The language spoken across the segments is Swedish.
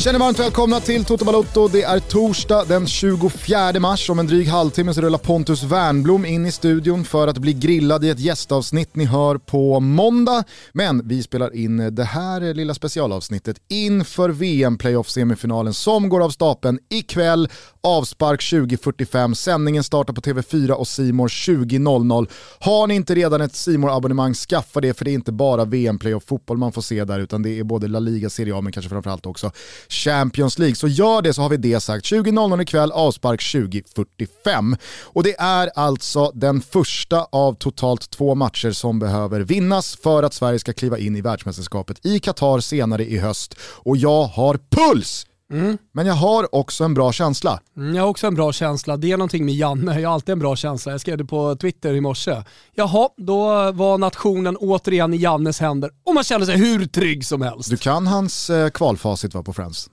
Känner varmt välkomna till Toto Balotto. Det är torsdag den 24 mars. Om en dryg halvtimme så rullar Pontus Wernblom in i studion för att bli grillad i ett gästavsnitt ni hör på måndag. Men vi spelar in det här lilla specialavsnittet inför VM-playoff-semifinalen som går av stapeln ikväll. Avspark 20.45. Sändningen startar på TV4 och Simor 20.00. Har ni inte redan ett simor abonnemang skaffa det för det är inte bara VM-play och fotboll man får se där utan det är både La Liga, Serie A men kanske framförallt också Champions League. Så gör det så har vi det sagt. 20.00 ikväll, avspark 20.45. Och det är alltså den första av totalt två matcher som behöver vinnas för att Sverige ska kliva in i världsmästerskapet i Qatar senare i höst. Och jag har puls! Mm. Men jag har också en bra känsla. Mm, jag har också en bra känsla. Det är någonting med Janne, jag har alltid en bra känsla. Jag skrev det på Twitter i morse. Jaha, då var nationen återigen i Jannes händer och man känner sig hur trygg som helst. Du kan hans eh, kvalfacit va, på Friends?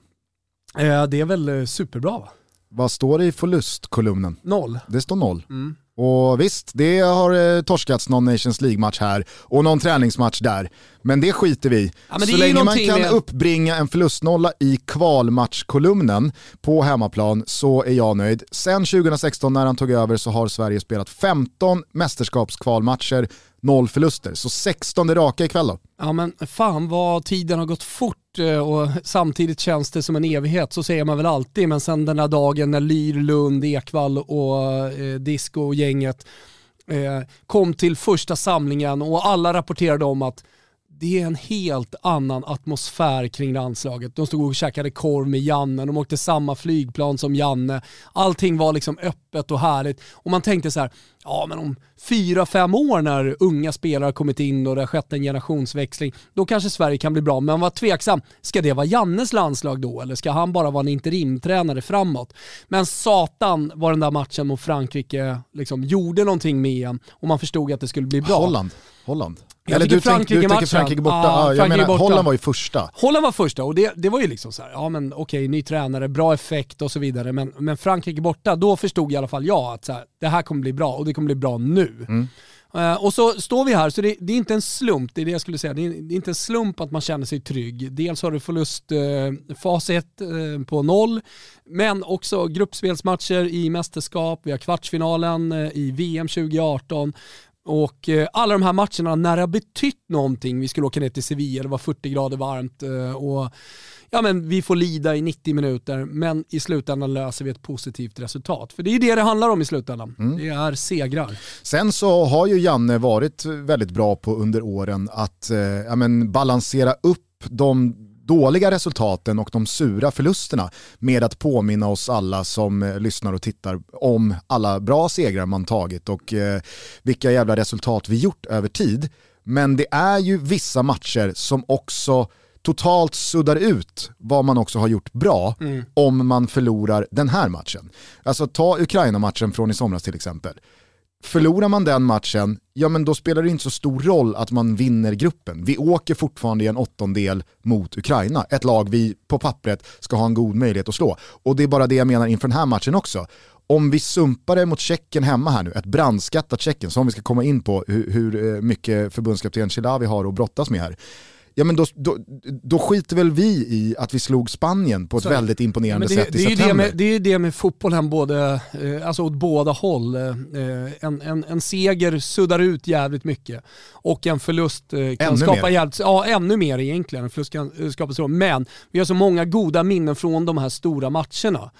Eh, det är väl eh, superbra va? Vad står det i förlustkolumnen? Noll. Det står noll. Mm. Och visst, det har eh, torskats någon Nations League-match här och någon träningsmatch där. Men det skiter vi ja, Så länge man kan med... uppbringa en förlustnolla i kvalmatchkolumnen på hemmaplan så är jag nöjd. Sen 2016 när han tog över så har Sverige spelat 15 mästerskapskvalmatcher, noll förluster. Så 16 raka ikväll då. Ja men fan vad tiden har gått fort Eh, och samtidigt känns det som en evighet, så säger man väl alltid. Men sen den här dagen när Lyr, Lund, Ekvall och eh, Disco och gänget eh, kom till första samlingen och alla rapporterade om att det är en helt annan atmosfär kring landslaget. De stod och käkade korv med Janne, de åkte samma flygplan som Janne. Allting var liksom öppet och härligt. Och man tänkte så här, ja men om fyra, fem år när unga spelare har kommit in och det har skett en generationsväxling, då kanske Sverige kan bli bra. Men man var tveksam, ska det vara Jannes landslag då eller ska han bara vara en interimtränare framåt? Men satan var den där matchen mot Frankrike liksom gjorde någonting med en och man förstod att det skulle bli bra. Holland. Holland. Eller du, Frankrike tänk, du tänker Frankrike borta, ja, jag Frankrike menar borta. Holland var ju första. Holland var första och det, det var ju liksom så här, ja men okej, ny tränare, bra effekt och så vidare. Men, men Frankrike borta, då förstod i alla fall jag att så här, det här kommer bli bra och det kommer bli bra nu. Mm. Uh, och så står vi här, så det, det, är inte en slump, det är det jag skulle säga. Det är, det är inte en slump att man känner sig trygg. Dels har du förlustfacit uh, uh, på noll, men också gruppspelsmatcher i mästerskap, vi har kvartsfinalen i VM 2018. Och eh, alla de här matcherna när det har betytt någonting, vi skulle åka ner till Sevilla, det var 40 grader varmt eh, och ja, men vi får lida i 90 minuter, men i slutändan löser vi ett positivt resultat. För det är det det handlar om i slutändan. Mm. Det är segrar. Sen så har ju Janne varit väldigt bra på under åren att eh, ja, men balansera upp de dåliga resultaten och de sura förlusterna med att påminna oss alla som eh, lyssnar och tittar om alla bra segrar man tagit och eh, vilka jävla resultat vi gjort över tid. Men det är ju vissa matcher som också totalt suddar ut vad man också har gjort bra mm. om man förlorar den här matchen. Alltså ta Ukraina-matchen från i somras till exempel. Förlorar man den matchen, ja men då spelar det inte så stor roll att man vinner gruppen. Vi åker fortfarande i en åttondel mot Ukraina, ett lag vi på pappret ska ha en god möjlighet att slå. Och det är bara det jag menar inför den här matchen också. Om vi sumpar det mot Tjeckien hemma här nu, ett brandskattat Tjeckien som vi ska komma in på hur, hur mycket förbundskapten Chilavi har att brottas med här ja men då, då, då skiter väl vi i att vi slog Spanien på ett så, väldigt imponerande det, sätt det i september. Det, med, det är ju det med fotbollen, både, eh, alltså åt båda håll. Eh, en, en, en seger suddar ut jävligt mycket och en förlust eh, kan ännu skapa jävligt, ja ännu mer egentligen. En förlust kan skapa så. Men vi har så många goda minnen från de här stora matcherna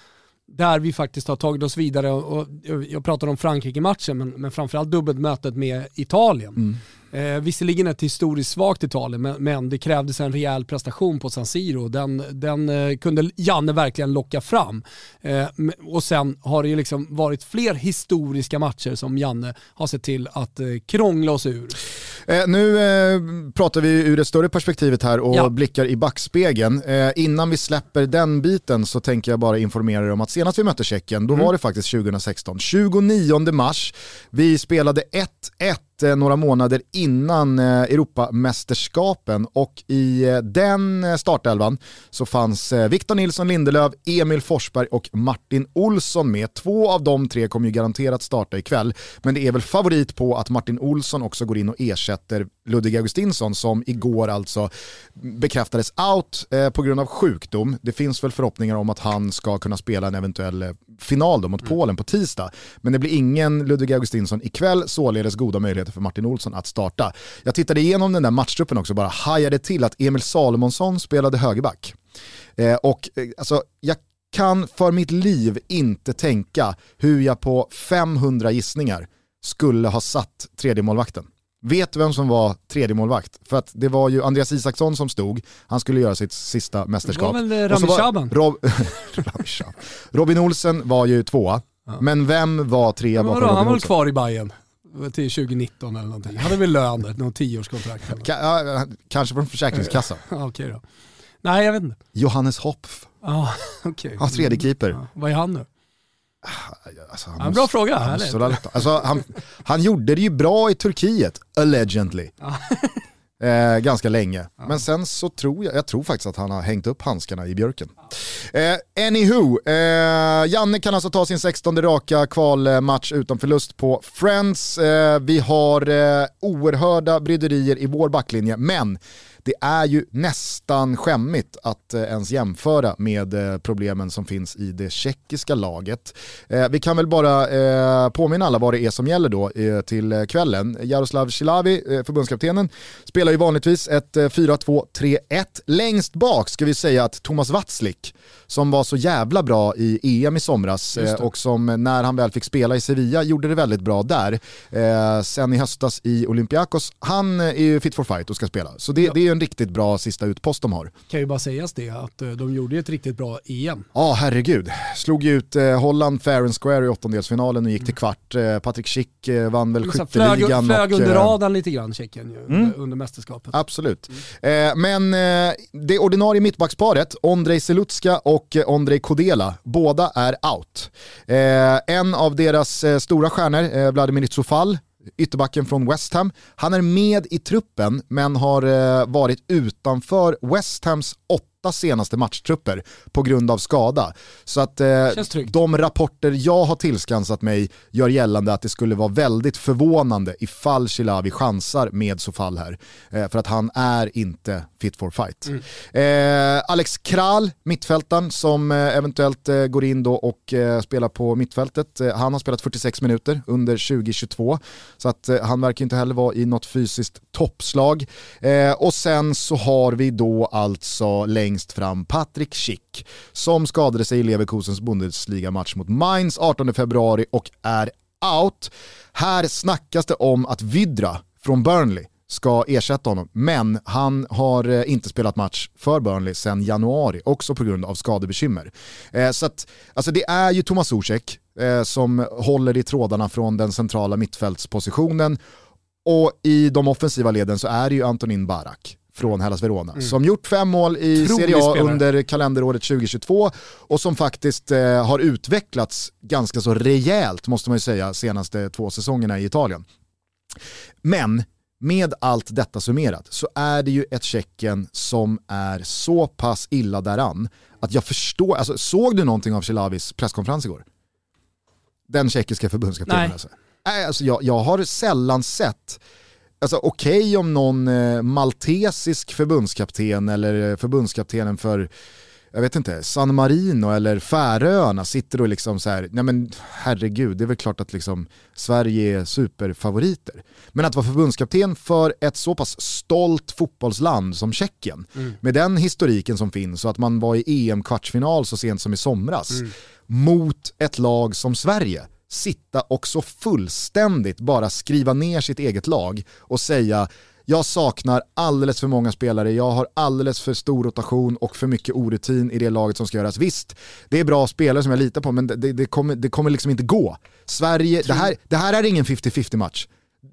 där vi faktiskt har tagit oss vidare. Och, jag pratar om Frankrike-matchen, men, men framförallt dubbelmötet med Italien. Mm. Eh, visserligen ett historiskt svagt Italien, men, men, det krävdes en rejäl prestation på San Siro. Den, den eh, kunde Janne verkligen locka fram. Eh, och sen har det ju liksom varit fler historiska matcher som Janne har sett till att eh, krångla oss ur. Eh, nu eh, pratar vi ur det större perspektivet här och ja. blickar i backspegeln. innan vi släpper den biten så tänker jag bara informera er om att senast vi mötte Tjeckien, då mm. var det faktiskt 2016. 29 mars, vi spelade 1-1 eh, Eh, några månader innan eh, Europamästerskapen och i eh, den startelvan så fanns Victor Nilsson Lindelöf, Emil Forsberg och Martin Olsson med. Två av de tre kommer ju garanterat starta ikväll, men det är väl favorit på att Martin Olsson också går in och ersätter Ludvig Augustinsson som igår alltså bekräftades out eh, på grund av sjukdom. Det finns väl förhoppningar om att han ska kunna spela en eventuell eh, final då mot mm. Polen på tisdag. Men det blir ingen Ludvig Augustinsson ikväll, således goda möjligheter för Martin Olsson att starta. Jag tittade igenom den där matchtruppen också, bara hajade till att Emil Salomonsson spelade högerback. Eh, och eh, alltså, jag kan för mitt liv inte tänka hur jag på 500 gissningar skulle ha satt tredje målvakten. Vet vem som var tredje målvakt? För att det var ju Andreas Isaksson som stod, han skulle göra sitt sista mästerskap. Det var väl Rami Shaban? Rob Robin Olsen var ju tvåa, ja. men vem var trea bakom Robin Han var väl kvar i Bayern till 2019 eller någonting. Han hade väl lön där, någon tioårskontrakt. ja, kanske från Försäkringskassan. Okej okay då. Nej jag vet inte. Johannes Hopf. Ah, okay. Hans tredje keeper. Ja, vad är han nu? Alltså, han ja, bra fråga. Han, alltså, han, han gjorde det ju bra i Turkiet, allegedly. Eh, ganska länge. Ja. Men sen så tror jag, jag tror faktiskt att han har hängt upp handskarna i björken. Eh, anywho, eh, Janne kan alltså ta sin 16 raka kvalmatch utan förlust på Friends. Eh, vi har eh, oerhörda bryderier i vår backlinje, men det är ju nästan skämmigt att eh, ens jämföra med eh, problemen som finns i det tjeckiska laget. Eh, vi kan väl bara påminna alla vad det är som gäller då till kvällen. Jaroslav Silavi, förbundskaptenen, spelar ju vanligtvis ett 4-2-3-1. Längst bak ska vi säga att Thomas Watzlik, som var så jävla bra i EM i somras och som när han väl fick spela i Sevilla gjorde det väldigt bra där. sen i höstas i Olympiakos, han är ju fit for fight och ska spela. Så det, ja. det är en riktigt bra sista utpost de har. Kan ju bara sägas det, att eh, de gjorde ett riktigt bra EM. Ja, herregud. Slog ju ut eh, Holland fair and square i åttondelsfinalen och gick till kvart. Eh, Patrik Schick vann väl skytteligan. Flög, flög under radarn lite grann, Tjeckien, ju, mm. under, under mästerskapet. Absolut. Mm. men det ordinarie mittbacksparet, Ondrej Selutska och Ondrej Kodela, båda är out. en av deras stora stjärnor, Vladimir Zufal, ytterbacken från West Ham. Han är med i truppen men har eh, varit utanför West Hams åtta åtta senaste matchtrupper på grund av skada. Så att eh, de rapporter jag har tillskansat mig gör gällande att det skulle vara väldigt förvånande ifall Chilavi chansar med Sofall här. Eh, för att han är inte fit for fight. Mm. Eh, Alex Kral, mittfältaren som eh, eventuellt eh, går in då och eh, spelar på mittfältet. han har spelat 46 minuter under 2022. Så att han verkar inte heller vara i något fysiskt toppslag. och sen så har vi då alltså längst fram Patrik Schick som skadade sig i Leverkusens Bundesliga-match mot Mainz 18 februari och är out. Här snackas det om att Vidra från Burnley ska ersätta honom, men han har eh, inte spelat match för Burnley sedan januari, också på grund av skadebekymmer. Eh, så att, alltså det är ju Thomas Zuzek eh, som håller i trådarna från den centrala mittfältspositionen och i de offensiva leden så är det ju Antonin Barak från Hellas Verona. Mm. Som gjort fem mål i Trolig Serie A spelare. under kalenderåret 2022 och som faktiskt eh, har utvecklats ganska så rejält måste man ju säga senaste två säsongerna i Italien. Men med allt detta summerat så är det ju ett Tjeckien som är så pass illa däran att jag förstår, alltså såg du någonting av Chilavis presskonferens igår? Den tjeckiska förbundskaptenen alltså. Nej, alltså jag, jag har sällan sett Alltså okej okay om någon eh, maltesisk förbundskapten eller förbundskaptenen för jag vet inte, San Marino eller Färöarna sitter och liksom så här, nej men herregud, det är väl klart att liksom Sverige är superfavoriter. Men att vara förbundskapten för ett så pass stolt fotbollsland som Tjeckien, mm. med den historiken som finns och att man var i EM-kvartsfinal så sent som i somras, mm. mot ett lag som Sverige, sitta och så fullständigt bara skriva ner sitt eget lag och säga jag saknar alldeles för många spelare, jag har alldeles för stor rotation och för mycket orutin i det laget som ska göras. Visst, det är bra spelare som jag litar på men det, det, kommer, det kommer liksom inte gå. Sverige, det här, det här är ingen 50-50 match.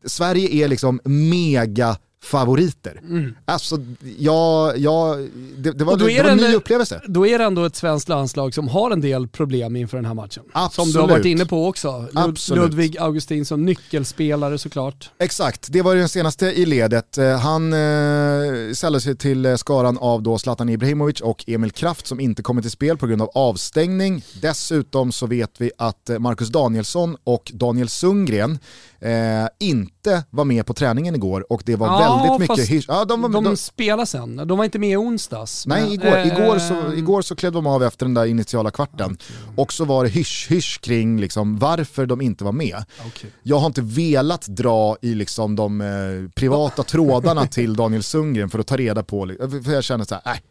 Sverige är liksom mega favoriter. Mm. Alltså, ja, ja, det, det var, det, är det var en ny upplevelse. Då är det ändå ett svenskt landslag som har en del problem inför den här matchen. Som Absolut. du har varit inne på också. Lud- Absolut. Ludvig Augustin som nyckelspelare såklart. Exakt, det var den senaste i ledet. Eh, Han eh, ställde sig till eh, skaran av då Zlatan Ibrahimovic och Emil Kraft som inte kommer till spel på grund av avstängning. Dessutom så vet vi att eh, Marcus Danielsson och Daniel Sundgren eh, inte var med på träningen igår och det var Ja, väldigt mycket fast hysch. Ja, de, De, de, spelar sen, de var inte med i onsdags. nej, men, igår, eh, igår, så, igår så klev de av efter den där initiala kvarten. Och så var det hysch-hysch kring liksom, varför de inte var med. okej. Jag har inte velat dra i liksom de eh, privata trådarna till Daniel Sundgren för att ta reda på, för jag känner så här, nej,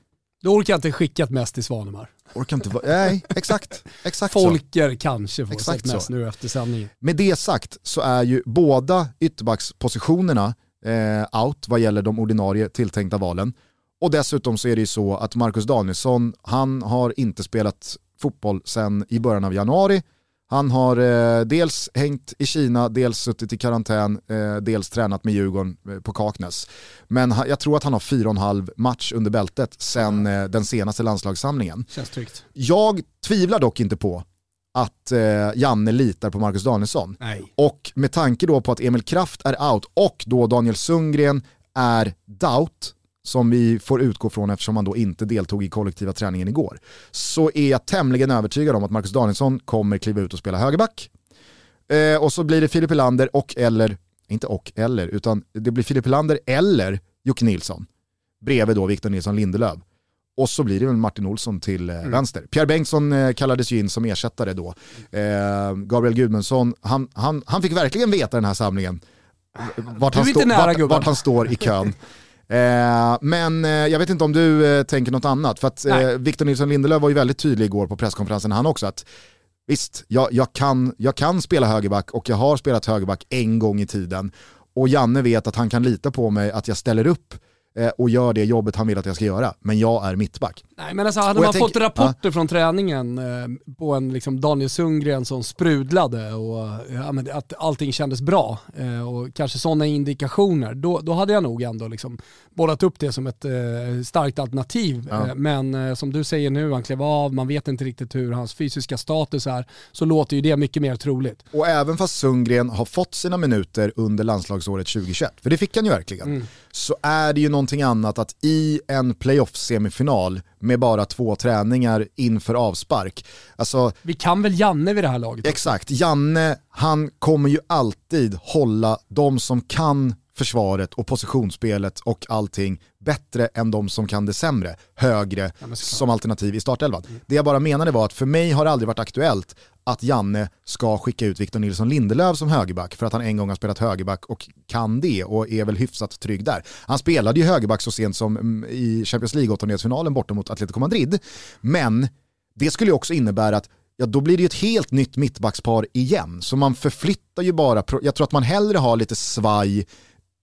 Då orkar inte skicka ett mest till Svanemar. orkar inte nej, exakt, exakt så. Folker kanske får Exakt mest så. nu efter sändningen. Med det sagt så är ju båda ytterbackspositionerna eh, out vad gäller de ordinarie tilltänkta valen. Och dessutom så är det ju så att Marcus Danielsson, han har inte spelat fotboll sedan i början av januari. Han har eh, dels hängt i Kina, dels suttit i karantän, eh, dels tränat med Djurgården eh, på Kaknäs. Men ha, jag tror att han har fyra och en halv match under bältet sedan eh, den senaste landslagssamlingen. Känns tryggt. Jag tvivlar dock inte på att eh, Janne litar på Marcus Danielsson. Nej. Och med tanke då på att Emil Kraft är out och då Daniel Sundgren är doubt, som vi får utgå från eftersom han då inte deltog i kollektiva träningen igår, så är jag tämligen övertygad om att Marcus Danielsson kommer kliva ut och spela högerback. Eh, och så blir det Filip Helander och eller, inte och eller, utan det blir Filip Helander eller Jocke Nilsson bredvid då Victor Nilsson Lindelöf. Och så blir det väl Martin Olsson till eh, vänster. Pierre Bengtsson eh, kallades ju in som ersättare då. Eh, Gabriel Gudmundsson, han, han, han fick verkligen veta den här samlingen vart, han, stå, nära, vart, vart han står i kön. Eh, men eh, jag vet inte om du eh, tänker något annat, för att eh. Victor Nilsson Lindelöf var ju väldigt tydlig igår på presskonferensen han också, att visst, jag, jag, kan, jag kan spela högerback och jag har spelat högerback en gång i tiden. Och Janne vet att han kan lita på mig att jag ställer upp och gör det jobbet han vill att jag ska göra. Men jag är mittback. Nej men alltså hade Och man fått rapporter från träningen eh, på en liksom Daniel Sundgren som sprudlade och eh, ja, att allting kändes bra eh, och kanske sådana indikationer, då, då hade jag nog ändå liksom bollat upp det som ett eh, starkt alternativ. Ja. Eh, men eh, som du säger nu, han klev av, man vet inte riktigt hur hans fysiska status är, så låter ju det mycket mer troligt. Och även fast Sundgren har fått sina minuter under landslagsåret 2021, för det fick han ju verkligen, Mm. Så är det ju någonting annat att i en playoff-semifinal med bara två träningar inför avspark, alltså Vi kan väl Janne vid det här laget? Exakt, Janne han kommer ju alltid hålla de som kan försvaret och positionsspelet och allting bättre än de som kan det sämre, högre Ja, som alternativ i startelvan. Det jag bara menade var att för mig har det aldrig varit aktuellt att Janne ska skicka ut Victor Nilsson Lindelöf som högerback för att han en gång har spelat högerback och kan det och är väl hyfsat trygg där. Han spelade ju högerback så sent som mm, i Champions League-åttondelsfinalen borta mot Atletico Madrid, men det skulle ju också innebära att ja, då blir det ju ett helt nytt mittbackspar igen. Så man förflyttar ju bara, jag tror att man hellre har lite svaj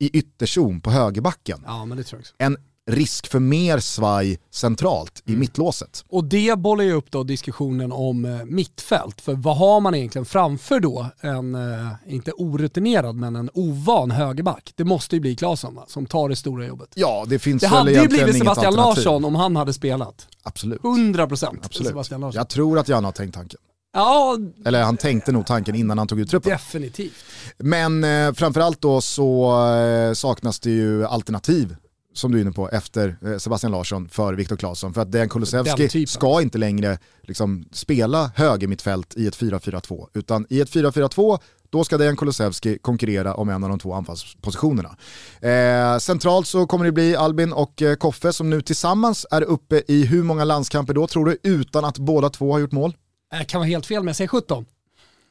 i ytterzon på högerbacken Ja men det tror jag också. än risk för mer svaj centralt Mm. i mittlåset. Och det bollar ju upp då diskussionen om eh, mittfält. För vad har man egentligen framför då en, eh, inte orutinerad, men en ovan högerback? Det måste ju bli Claesson som tar det stora jobbet. Ja, det finns Det väl hade ju blivit Sebastian. Larsson om han hade spelat. Absolut. 100% Absolut. Sebastian Larsson. Jag tror att Janne har tänkt tanken. Ja, Eller han tänkte nog tanken innan han tog ut truppen. definitivt. Men eh, framförallt då så eh, saknas det ju alternativ som du är inne på, efter eh, Sebastian Larsson för Viktor Claesson. För att Dejan Kulusevski ska inte längre liksom, spela höger mittfält i ett 4-4-2. Utan i ett 4-4-2 då ska Dejan Kulusevski konkurrera om en av de två anfallspositionerna. Eh, centralt så kommer det bli Albin och eh, Koffe som nu tillsammans är uppe i hur många landskamper då tror du, utan att båda två har gjort mål? Jag kan vara helt fel men jag säger 17.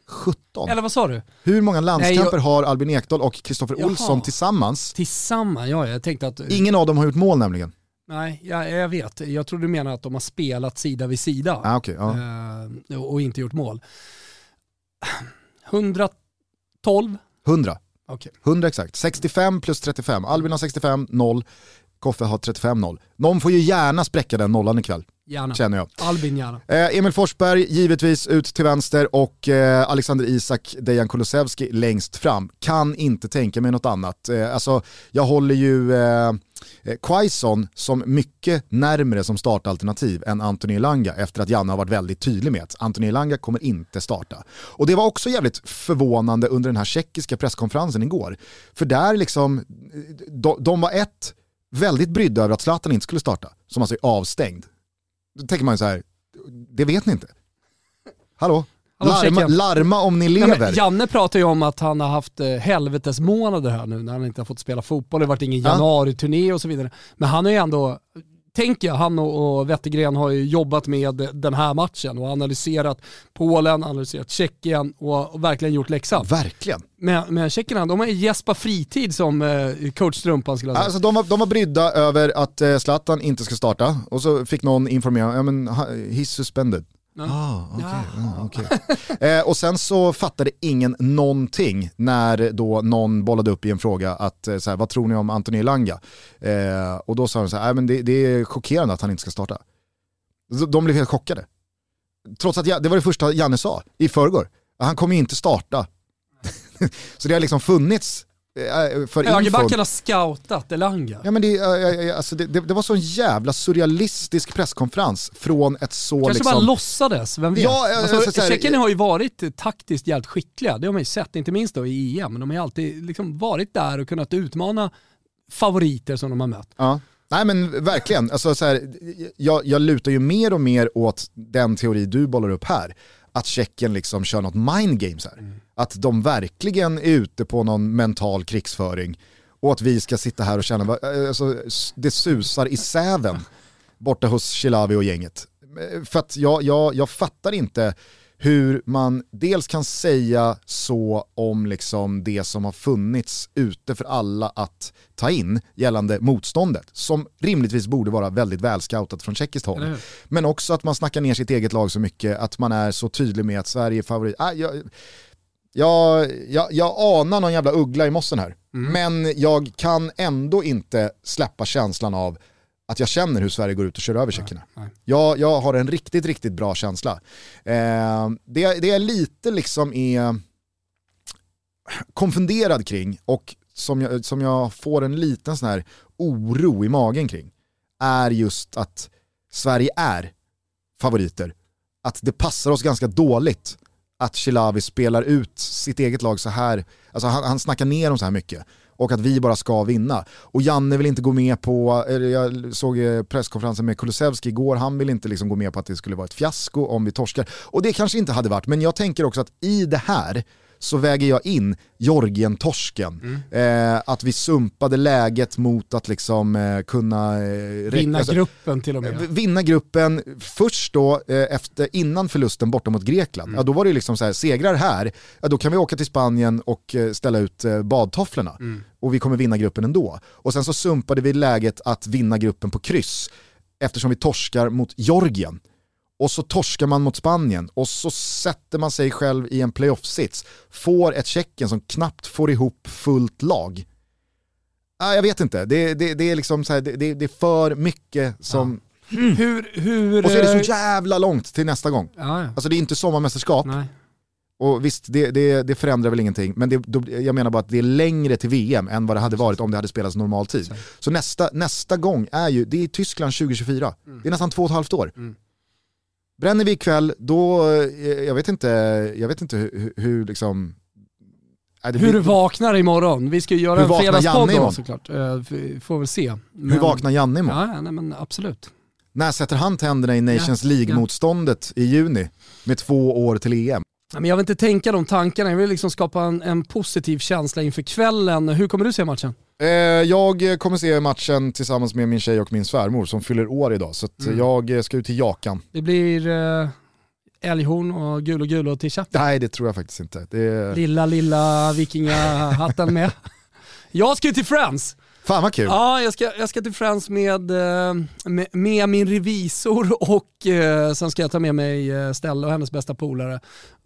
17. Eller vad sa du? Hur många landskamper jag- har Albin Ekdal och Kristoffer. Olsson tillsammans? Tillsammans? Ja, jag tänkte att... Ingen av dem har gjort mål nämligen. Nej, jag, jag vet. Jag tror du menar att de har spelat sida vid sida. Ah, okay, ja. eh, och inte gjort mål. 112? 100. Okej. 100 exakt. 65 plus 35. Albin har 65, 0. Koffe har 35, 0. Någon får ju gärna spräcka den nollan ikväll. Gärna. känner jag. Albin gärna. Eh, Emil Forsberg givetvis ut till vänster och eh, Alexander Isak, Dejan Kulusevski längst fram. Kan inte tänka mig något annat. Eh, alltså, jag håller ju eh, eh, Quaison som mycket närmre som startalternativ än Anthony Elanga efter att Janne har varit väldigt tydlig med att Anthony Elanga kommer inte starta. Och det var också jävligt förvånande under den här tjeckiska presskonferensen igår. För där liksom, eh, de, de var ett, väldigt brydda över att Zlatan inte skulle starta, som alltså är avstängd. Då tänker man ju så här, det vet ni inte. Hallå? Hallå, larma, larma om ni Nej, lever. men Janne pratar ju om att han har haft eh, helvetesmånader här nu när han inte har fått spela fotboll. Det har varit ingen Ja. januari-turné och så vidare. Men han har ju ändå, tänker jag, han och, Wettergren har ju jobbat med den här matchen och analyserat Polen, analyserat Tjeckien och, verkligen gjort läxan. Verkligen. Men, men tjeckerna, de har ju Jesper Fritid som eh, coach Strumpan skulle jag säga. Alltså, de, var, de var brydda över att eh, Zlatan inte ska starta och så fick någon informera, ja men he's suspended. Ah, Ja. ah, okej. eh, och sen så fattade ingen någonting när då någon bollade upp i en fråga att eh, så här, vad tror ni om Anthony Elanga? Eh, och då sa de så här, "Nej, men det, det är chockerande att han inte ska starta. De- blev helt chockade. Trots att jag, det var det första Janne sa i förrgår. Han kommer ju inte starta. så det har liksom funnits för infon. Högerbacken har scoutat Elanga. Ja, men det, äh, äh, alltså det, det, det var så en jävla surrealistisk presskonferens från ett så Kanske bara liksom... låtsades, vem vet? Ja, alltså, alltså, Tjeckien har ju varit eh, taktiskt jävligt skickliga, det har man ju sett, inte minst då i EM. Men de har ju alltid liksom varit där och kunnat utmana favoriter som de har mött. Ja. Nej men verkligen, alltså, så här, jag, jag lutar ju mer och mer åt den teori du bollar upp här. Att Tjeckien liksom kör något mind games här. Att de verkligen är ute på någon mental krigsföring. Och att vi ska sitta här och känna, eh, alltså, det susar i säven borta hos Chilavi och gänget. Eh, för att jag, jag, jag fattar inte hur man dels kan säga så om liksom det som har funnits ute för alla att ta in gällande motståndet, som rimligtvis borde vara väldigt välscoutat från tjeckiskt håll. Men också att man snackar ner sitt eget lag så mycket, att man är så tydlig med att Sverige är favorit. Ah, jag, jag, jag, jag anar någon jävla uggla i mossen här, men jag kan ändå inte släppa känslan av att jag känner hur Sverige går ut och kör över tjeckerna. Jag, jag har en riktigt, riktigt bra känsla. Eh, det, det är lite liksom är konfunderad kring och som jag, som jag får en liten sån här oro i magen kring är just att Sverige är favoriter. Att det passar oss ganska dåligt att Chilavi spelar ut sitt eget lag så här, alltså han, han snackar ner dem så här mycket och att vi bara ska vinna. Och Janne vill inte gå med på, jag såg eh, presskonferensen med Kulusevski igår, han vill inte liksom gå med på att det skulle vara ett fiasko om vi torskar. Och det kanske inte hade varit, men jag tänker också att i det här så väger jag in Georgien-torsken. Eh, att vi sumpade läget mot att liksom eh, kunna... Eh, Vinna alltså, gruppen till och med. vinna gruppen först då eh, efter, innan förlusten borta mot Grekland. Ja, då var det liksom så här, segrar här, ja, då kan vi åka till Spanien och eh, ställa ut eh, badtofflorna. Och vi kommer vinna gruppen ändå. Och sen så sumpade vi läget att vinna gruppen på kryss eftersom vi torskar mot Georgien. Och så torskar man mot Spanien och så sätter man sig själv i en playoff-sits. Får ett Tjeckien som knappt får ihop fullt lag. Ah, jag vet inte, det, det, det är liksom så här, det, det, är för mycket som... Hur, hur... Och så är det eh, så jävla långt till nästa gång. Ja, ja. Alltså det är inte sommarmästerskap, Nej. och visst det, det, det förändrar väl ingenting, men det, då, jag menar bara att det är längre till VM än vad det hade varit om det hade spelats normal tid. Så. Så nästa, nästa gång är ju, det är Tyskland 2024. Det är nästan två och ett halvt år. Mm. Bränner vi ikväll, då, eh, jag vet inte, jag vet inte hur, hur, liksom... Det Hur du vaknar imorgon. Vi ska ju göra Hur en fredagspodd då såklart. Eh, Får väl se. hur vaknar Janne imorgon? Ja, ja, nej, men absolut. När sätter han tänderna i Nations Ja, League-motståndet i juni med två år till EM? Men jag vill inte tänka de tankarna, jag vill liksom skapa en, en positiv känsla inför kvällen. Hur kommer du se matchen? Eh, jag kommer se matchen tillsammans med min tjej och min svärmor som fyller år idag, så Mm. jag ska ut till Jakan. Det blir eh, älghorn och gul och gul och tisha. Nej det tror jag faktiskt inte. Det... Lilla, lilla vikingahatten med. Jag ska ju till Friends. Fan vad kul. Ja, jag ska, jag ska till Friends med, eh, med, med min revisor och eh, sen ska jag ta med mig Stella och hennes bästa polare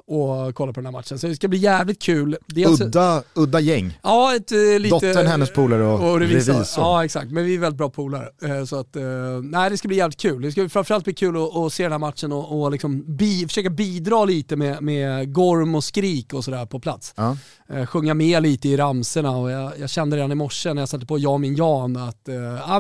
och kolla på den här matchen. Så det ska bli jävligt kul. Dels, udda, udda gäng. Ja, ett, eh, lite, Dottern, hennes polare och, och revisor. revisor. Ja exakt, men vi är väldigt bra polare. Eh, så att, eh, nej det ska bli jävligt kul. Det ska framförallt bli kul att, att se den här matchen och, och liksom bi, försöka bidra lite med, med gorm och skrik och sådär på plats. Ja. Sjunga med lite i ramserna och jag, jag kände redan i morse när jag satte på Ja min Jan att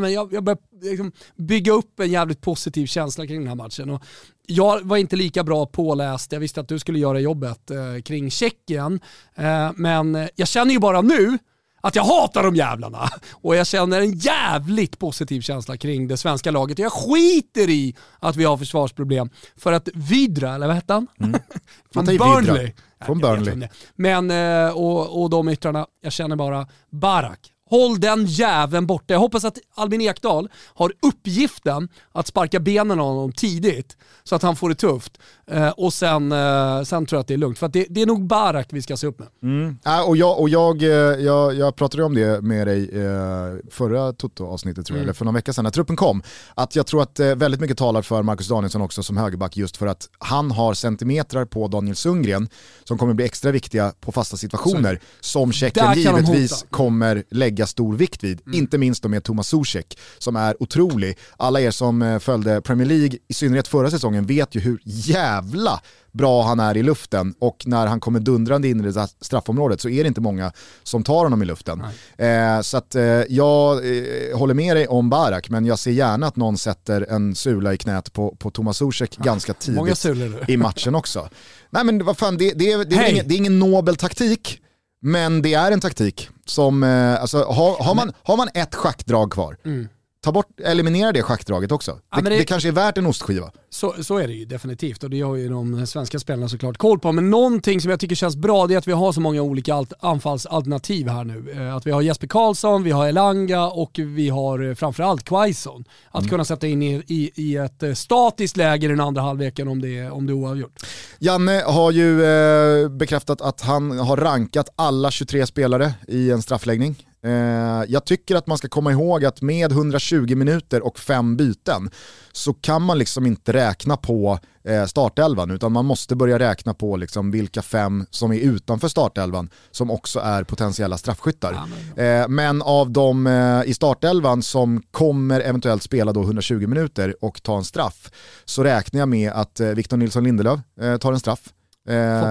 men jag, jag liksom bygga upp en jävligt positiv känsla kring den här matchen. Och jag var inte lika bra påläst, jag visste att du skulle göra jobbet eh, kring Tjeckien. Eh, men jag känner ju bara nu att jag hatar de jävlarna. Och jag känner en jävligt positiv känsla kring det svenska laget. Jag skiter i att vi har försvarsproblem. För att Vidra, eller vad hette han? Mm. Från Burnley. Från Burnley. Men, eh, och, och de yttrarna, jag känner bara Barak. Håll den jäveln borta. Jag hoppas att Albin Ekdal har uppgiften att sparka benen av honom tidigt så att han får det tufft. Eh, och sen, eh, sen tror jag att det är lugnt. För det, det, är nog Barak vi ska se upp med. Mm. Äh, och jag, och jag, eh, jag, jag pratade om det med dig eh, förra Toto-avsnittet tror jag, mm. eller för någon vecka sedan när truppen kom. Att jag tror att eh, väldigt mycket talar för Marcus Danielsson också som högerback just för att han har centimetrar på Daniel Sundgren som kommer bli extra viktiga på fasta situationer så. som Tjeckien givetvis kommer lägga stor vikt vid. Mm. Inte minst med Thomas Zuzek som är otrolig. Alla er som eh, följde Premier League, i synnerhet förra säsongen, vet ju hur jävla bra han är i luften och när han kommer dundrande in i det straffområdet så är det inte många som tar honom i luften. Eh, så att, eh, jag eh, håller med dig om Barak men jag ser gärna att någon sätter en sula i knät på, på Thomas Zuzek ja, ganska tidigt i matchen också. Nej men vad fan, det, det, det, det, är, ingen, det är ingen nobel taktik men det är en taktik som, eh, alltså, har, har, man, har man ett schackdrag kvar, mm ta bort, eliminera det schackdraget också. Ja, det, det, det, kanske är värt en ostskiva. Så, så är det ju definitivt och det har ju de svenska spelarna såklart koll på. Men någonting som jag tycker känns bra det är att vi har så många olika alt, anfallsalternativ här nu. Eh, att vi har Jesper Karlsson, vi har Elanga och vi har eh, framförallt Quaison. Att mm. kunna sätta in i, i, i, ett eh, statiskt läge i den andra halvleken om det, om det är oavgjort. Janne har ju eh, bekräftat att han har rankat alla 23 spelare i en straffläggning. Eh, jag tycker att man ska komma ihåg att med 120 minuter och fem byten så kan man liksom inte räkna på eh, startelvan utan man måste börja räkna på liksom vilka fem som är utanför startelvan som också är potentiella straffskyttar. Eh, men av de i startelvan som kommer eventuellt spela då 120 minuter och ta en straff så räknar jag med att Victor Nilsson Lindelöf tar en straff.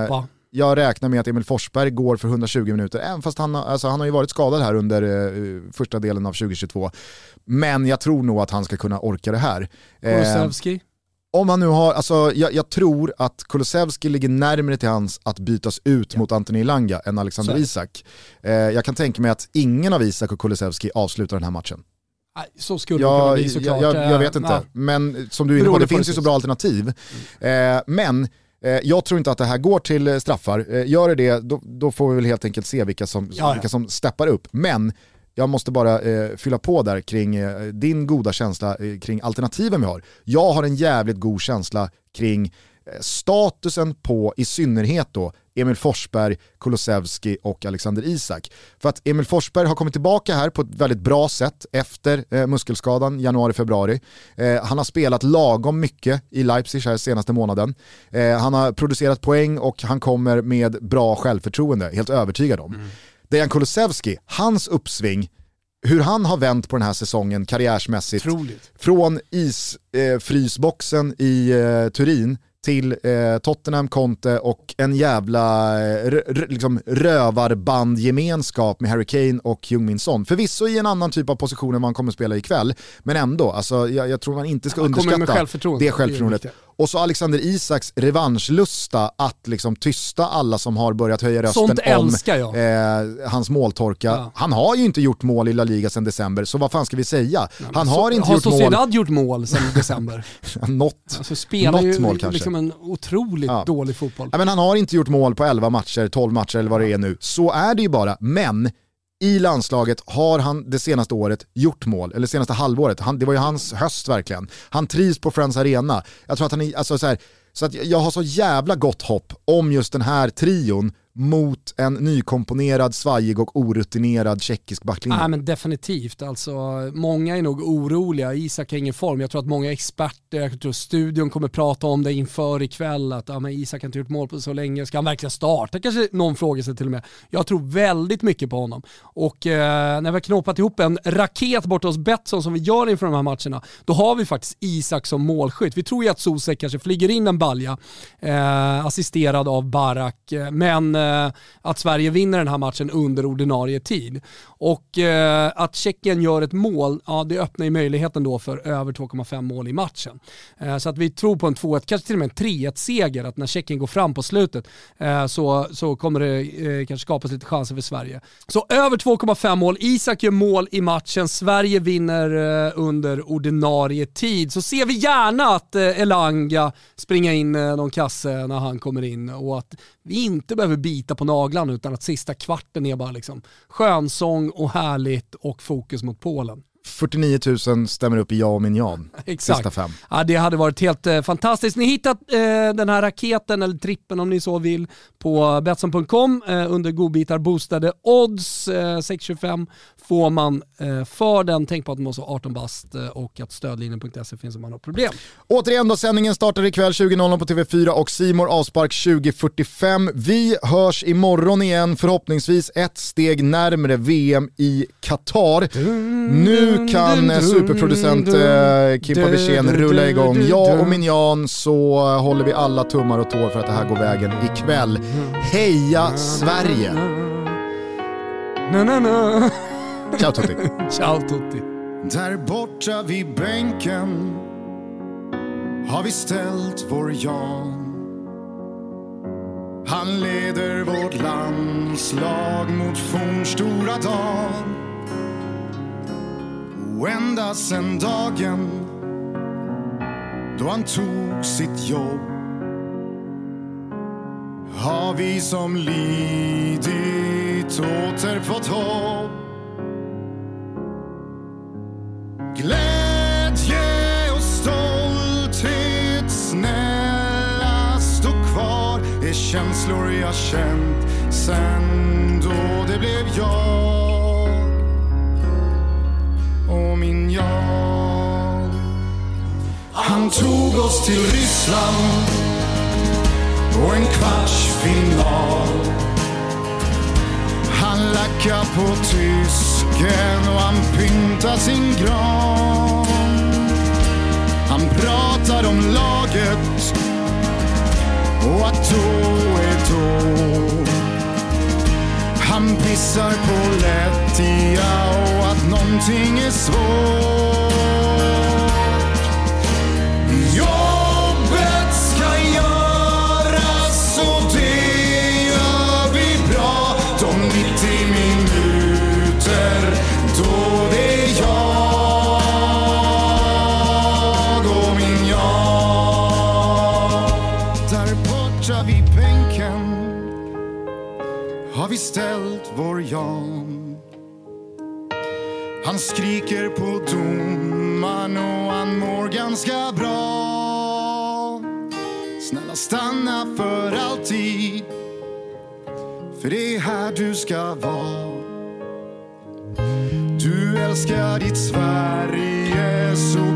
Foppa jag räknar med att Emil Forsberg går för 120 minuter, även fast han, alltså, han har ju varit skadad här under eh, första delen av 2022. Men jag tror nog att han ska kunna orka det här. Kulusevski? Eh, om han nu har, alltså, jag, jag, tror att Kulusevski ligger närmare till hans att bytas ut ja. mot Anthony Langa än Alexander Så. Isak. Eh, jag kan tänka mig att ingen av Isak och Kulusevski avslutar den här matchen. Så skulle ja, det kunna bli såklart. Jag, jag, jag vet inte, ja. men som du är inne på, det finns ju så bra alternativ. Mm. Eh, men Eh, jag tror inte att det här går till eh, straffar. Eh, gör det det, då, då får vi väl helt enkelt se vilka som, ja, ja. vilka som steppar upp. Men jag måste bara eh, fylla på där kring eh, din goda känsla eh, kring alternativen vi har. Jag har en jävligt god känsla kring statusen på i synnerhet då Emil Forsberg, Kulusevski och Alexander Isak. För att Emil Forsberg har kommit tillbaka här på ett väldigt bra sätt efter eh, muskelskadan januari-februari. Eh, han har spelat lagom mycket i Leipzig här senaste månaden. Eh, han har producerat poäng och han kommer med bra självförtroende, helt övertygad om. Mm. Dejan Kulusevski, hans uppsving hur han har vänt på den här säsongen karriärsmässigt. Troligt. Från isfrysboxen eh, i eh, Turin till eh, Tottenham, Conte och en jävla eh, liksom rövarbandgemenskap med Harry Kane och Jung-Min Son. Förvisso i en annan typ av position än man kommer spela ikväll, men ändå, alltså, jag, jag tror man inte ska underskatta självförtroende. det självförtroendet. Och så Alexander Isaks revanschlusta att liksom tysta alla som har börjat höja rösten om eh, hans måltorka. Ja. Han har ju inte gjort mål i La Liga sedan december, så vad fan ska vi säga? Ja, han har så, inte har gjort Sociedad mål. gjort mål sedan december? något, alltså, spelar något ju mål kanske. Liksom en otroligt ja. dålig fotboll. Men han har inte gjort mål på 11 matcher, 12 matcher eller vad det är nu. Så är det ju bara. Men i landslaget har han det senaste året gjort mål, eller senaste halvåret. Han, det var ju hans höst verkligen. Han trivs på Friends Arena. Jag tror att han är, alltså så här, så att jag har så jävla gott hopp om just den här trion mot en nykomponerad, svajig och orutinerad tjeckisk backlinje? Ja, men definitivt, alltså, många är nog oroliga. Isak har ingen form. Jag tror att många experter, jag tror studion kommer prata om det inför ikväll, att ja, men Isak har inte gjort mål på så länge. Ska han verkligen starta? Kanske någon frågar sig till och med. Jag tror väldigt mycket på honom. Och eh, när vi har knåpat ihop en raket borta hos Betsson som vi gör inför de här matcherna, då har vi faktiskt Isak som målskytt. Vi tror ju att Sosek kanske flyger in en balja, eh, assisterad av Barak, eh, men eh, Eh, att Sverige vinner den här matchen under ordinarie tid. Och eh, att Tjeckien gör ett mål, ja det öppnar ju möjligheten då för över 2,5 mål i matchen. Eh, så att vi tror på en 2-1, kanske till och med en 3-1-seger, att när Tjeckien går fram på slutet eh, så, så kommer det eh, kanske skapas lite chanser för Sverige. Så över 2,5 mål, Isak gör mål i matchen, Sverige vinner eh, under ordinarie tid. Så ser vi gärna att eh, Elanga springer in eh, någon kasse när han kommer in och att vi inte behöver bita på naglarna utan att sista kvarten är bara liksom skönsång och härligt och fokus mot Polen. 49 000 stämmer upp i ja och min ja. Exakt. Sista fem. Ja, det hade varit helt eh, fantastiskt. Ni hittar eh, den här raketen, eller trippen om ni så vill, på Betsson.com eh, under godbitar boostade odds. Eh, 625 får man eh, för den. Tänk på att man måste vara 18 bast eh, och att stödlinjen.se finns om man har problem. Återigen då, sändningen startar ikväll 20.00 på TV4 och Simor avspark 20.45. Vi hörs imorgon igen, förhoppningsvis ett steg närmre VM i Qatar. Nu kan superproducent eh, Kimpa Wirsén rulla igång. Jag och Minjan så håller vi alla tummar och tår för att det här går vägen ikväll. Heja Sverige! Na, na, na. Ciao Tutti. Ciao Tutti. Där borta vid bänken har vi ställt vår Jan. Han leder vårt landslag mot fornstora dagar. Och ända sen dagen då han tog sitt jobb har vi som lidit åter fått hopp. Glädje och stolthet, snälla stå kvar är känslor jag känt sen då det blev jag jag. Han tog oss till Ryssland och en kvartsfinal. Han lackar på tysken och han pyntar sin gran. Han pratar om laget och att då är då. Han pissar på lättja och att någonting är svårt. Vi ställt vår Jan. Han skriker på domaren och han mår ganska bra. Snälla stanna för alltid. För det är här du ska vara. Du älskar ditt Sverige så